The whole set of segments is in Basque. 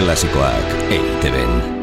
Klasikoak eiteben.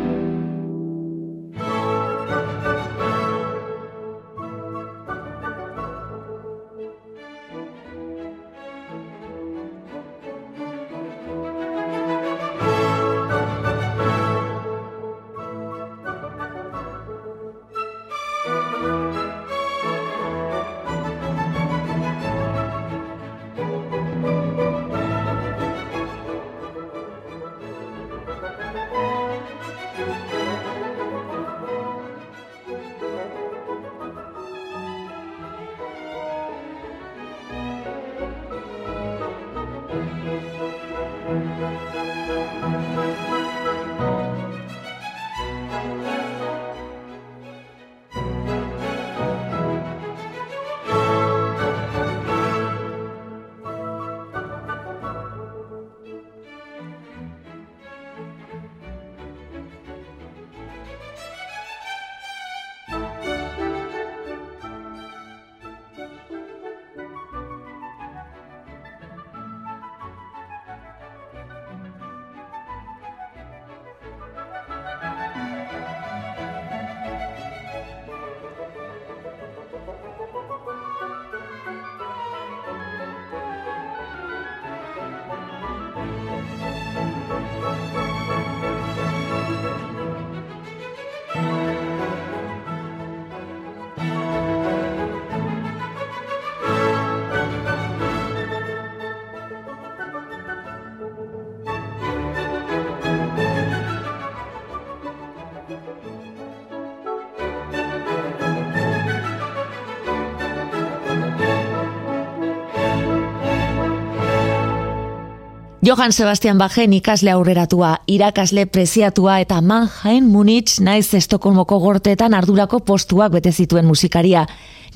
Johan Sebastian Bajen ikasle aurreratua, irakasle preziatua eta Mannheim, Munich, naiz Estokolmoko gorteetan ardurako postuak bete zituen musikaria.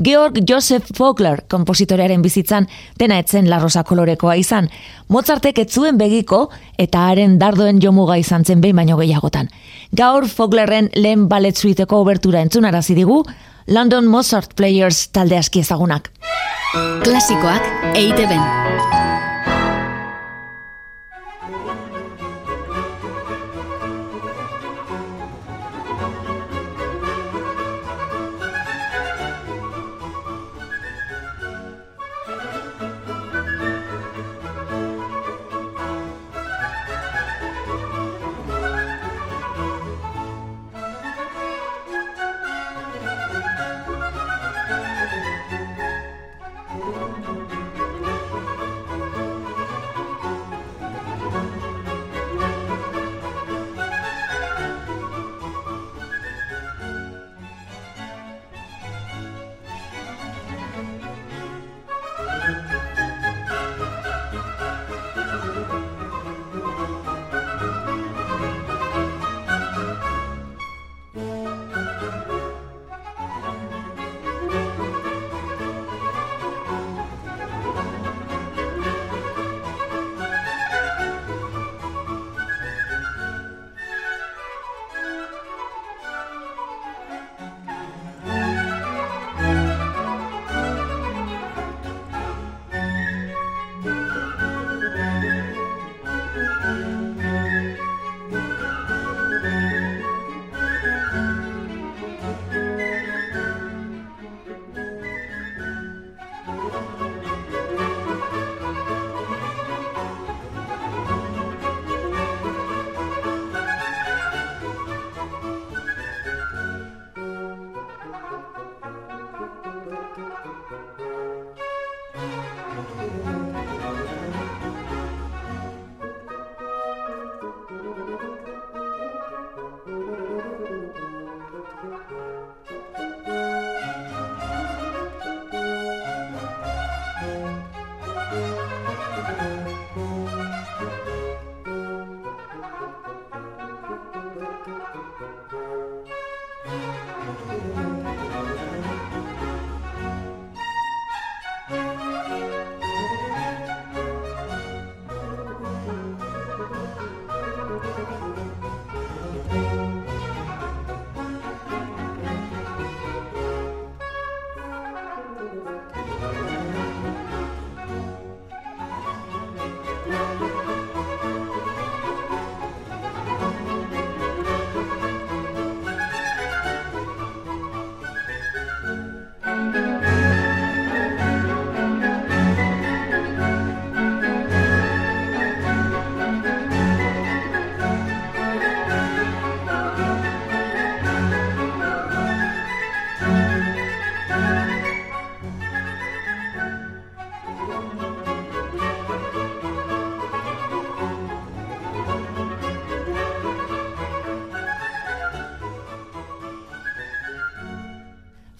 Georg Joseph Vogler, kompositorearen bizitzan, dena etzen larrosa kolorekoa izan. Mozartek etzuen begiko eta haren dardoen jomuga izan zen behin baino gehiagotan. Gaur Voglerren lehen baletzuiteko obertura entzunarazi digu, London Mozart Players talde aski ezagunak. Klasikoak eite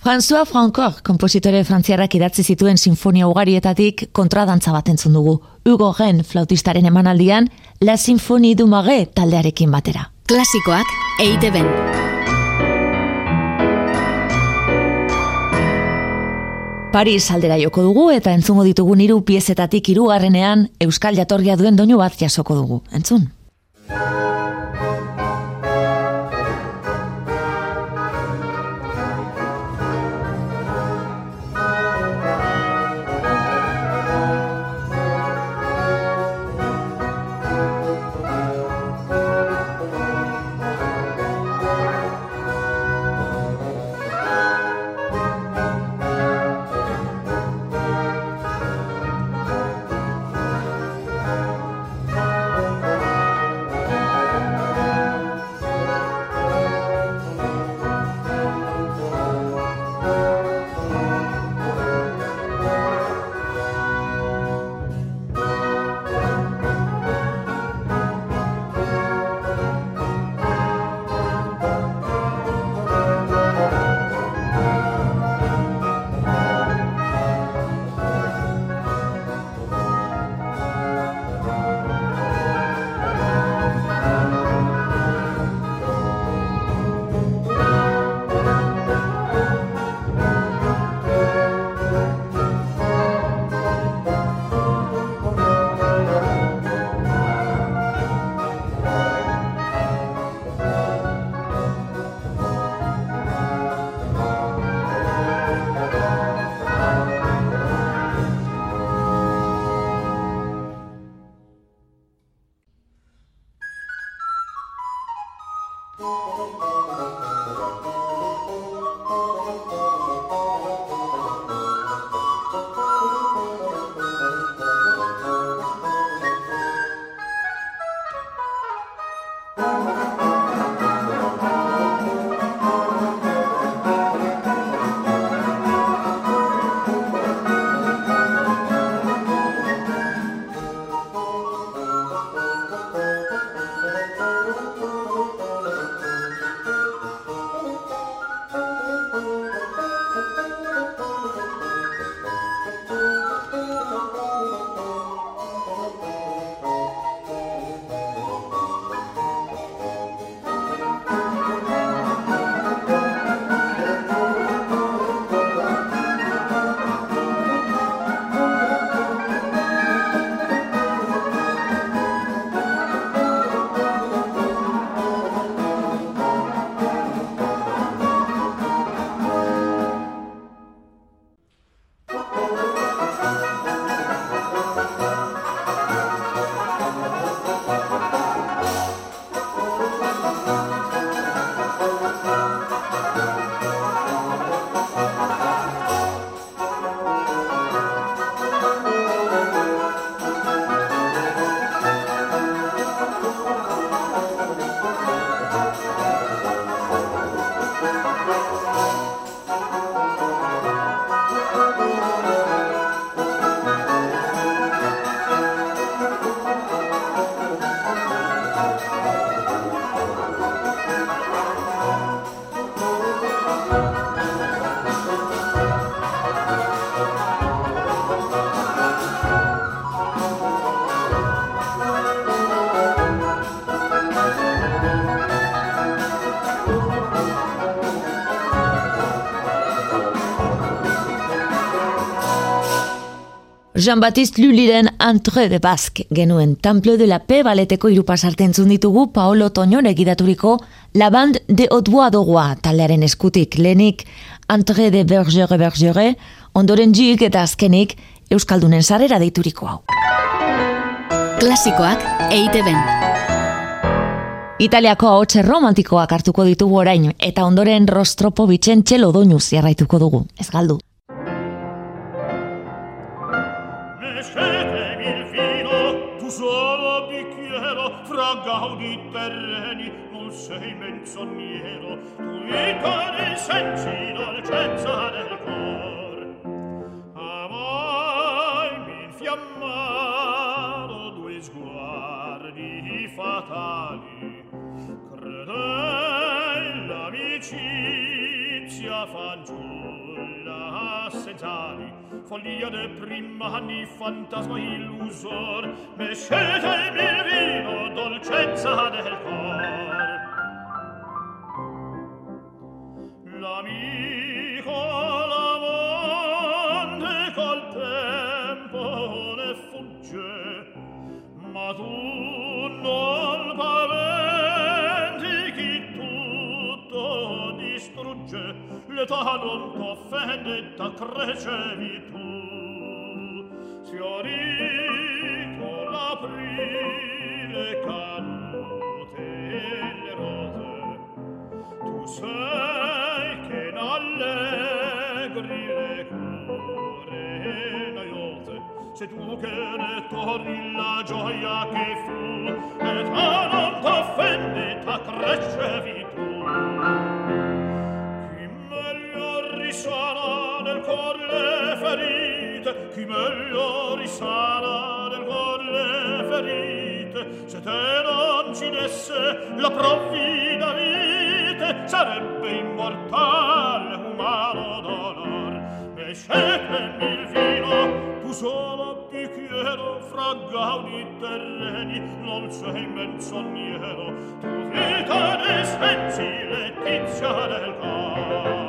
François Francor, kompositore frantziarrak idatzi zituen sinfonia ugarietatik kontradantza bat entzun dugu. Hugo Gen, flautistaren emanaldian, La Sinfonie du Mage taldearekin batera. Klasikoak eite ben. Paris aldera joko dugu eta entzungo ditugu hiru piezetatik hirugarrenean Euskal Jatorria duen doinu bat jasoko dugu. Entzun. Jean-Baptiste Luliren Entre de Basque genuen Temple de la Pe baleteko irupasarten ditugu Paolo Toñon egidaturiko La Band de Hautbois Dogoa taldearen eskutik lenik Entre de Bergere Bergere ondoren jik eta azkenik Euskaldunen sarera deituriko hau. Klasikoak eite ben. Italiako ahotxe romantikoak hartuko ditugu orain eta ondoren rostropo bitxen txelo doinu ziarraituko dugu. Ez galdu. tu vita ne sensi dolcezza del cor. Amai mi infiammano due sguardi fatali. Credei l'amicizia fanciulla assentali follia de prima anni fantasma illusor. Me scelte il vino dolcezza del cor. pietà non t'offendetta crecevi tu sfiorito l'aprile cadute le rose. Tu sei che in allegri le cure noiose. Se tu che ne torni la gioia che fu e ta non t'offendetta crecevi tu risana nel cor le ferite chi meglio risana nel cor le ferite. Se te non ci desse la provvida vite sarebbe immortale umano dolor. Mescete il vino tu solo bicchiero fra gaudi terreni non sei menzognero tu vita di spensi letizia del cor.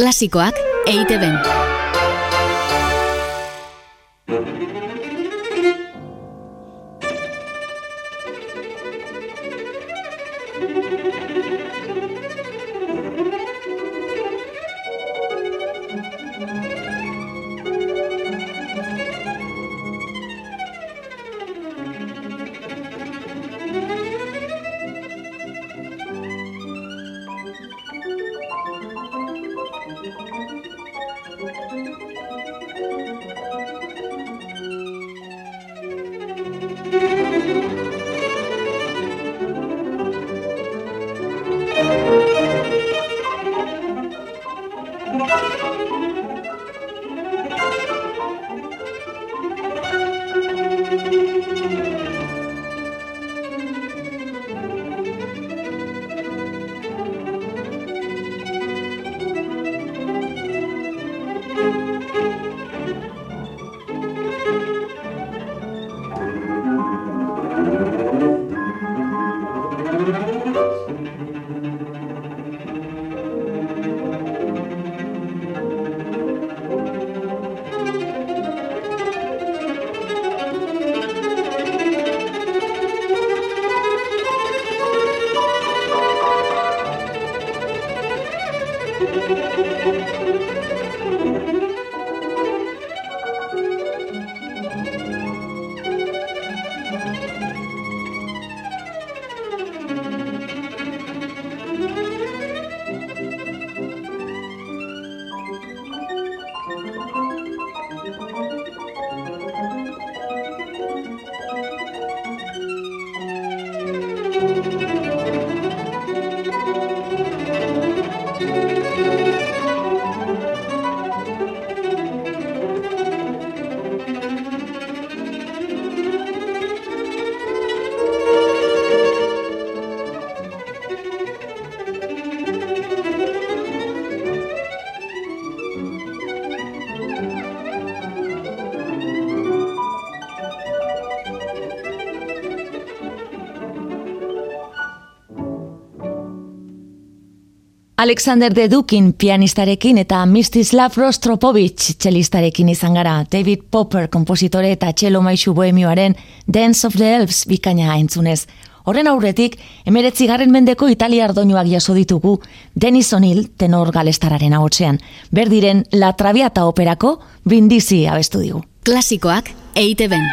Klasikoak EITB-en. Alexander de Dukin pianistarekin eta Mistislav Rostropovich txelistarekin izan gara. David Popper kompositore eta txelo maixu bohemioaren Dance of the Elves bikaina entzunez. Horren aurretik, emeretzi garren mendeko italiar doinuak jaso ditugu Denis O'Neill tenor galestararen ahotsean. Berdiren La Traviata operako bindizi abestu digu. Klasikoak EITB-en.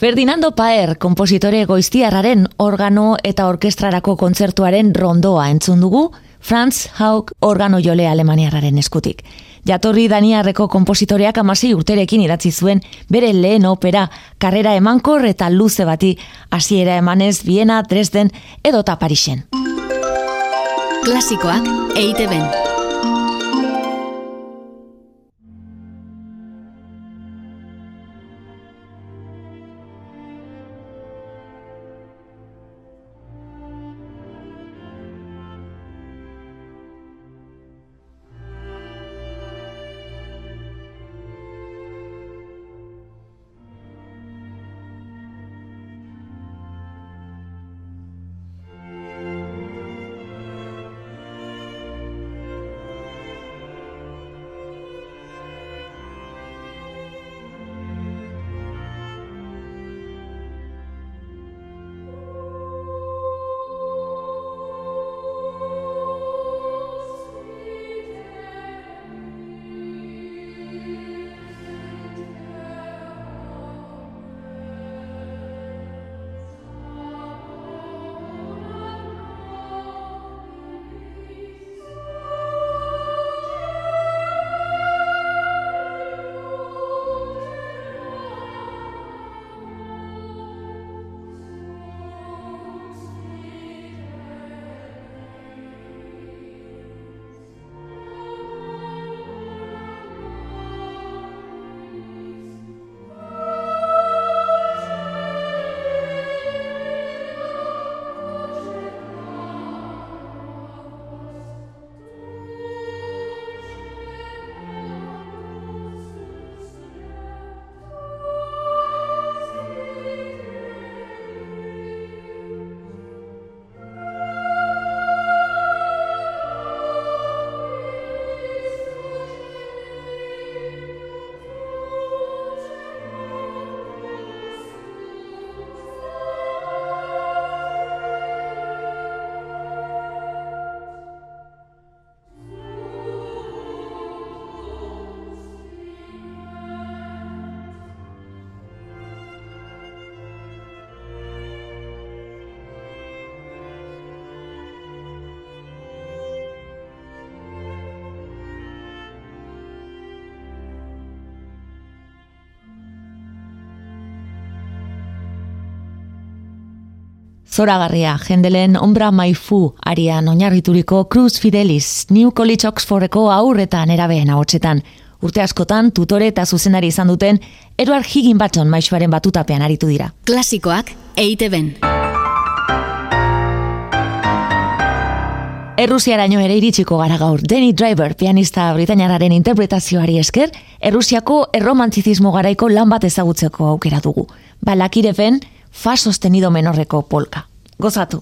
Ferdinando Paer, kompositore goiztiarraren organo eta orkestrarako kontzertuaren rondoa entzun dugu, Franz Haug organo jole alemaniarraren eskutik. Jatorri Daniarreko kompositoreak amasi urterekin idatzi zuen bere lehen opera, karrera emankor eta luze bati, hasiera emanez Viena, Dresden edota Parisen. Klasikoak eite Zoragarria, jendelen ombra maifu arian oinarrituriko Cruz Fidelis, New College Oxfordeko aurretan erabeen hotxetan. Urte askotan, tutore eta zuzenari izan duten, Eduard Higin Batson maixuaren batutapean aritu dira. Klasikoak eite ben. Errusiaraino ere iritsiko gara gaur. Danny Driver, pianista britainararen interpretazioari esker, Errusiako erromantzizismo garaiko lan bat ezagutzeko aukera dugu. Balakirefen, fa sostenido menorreko polka. Gozatu!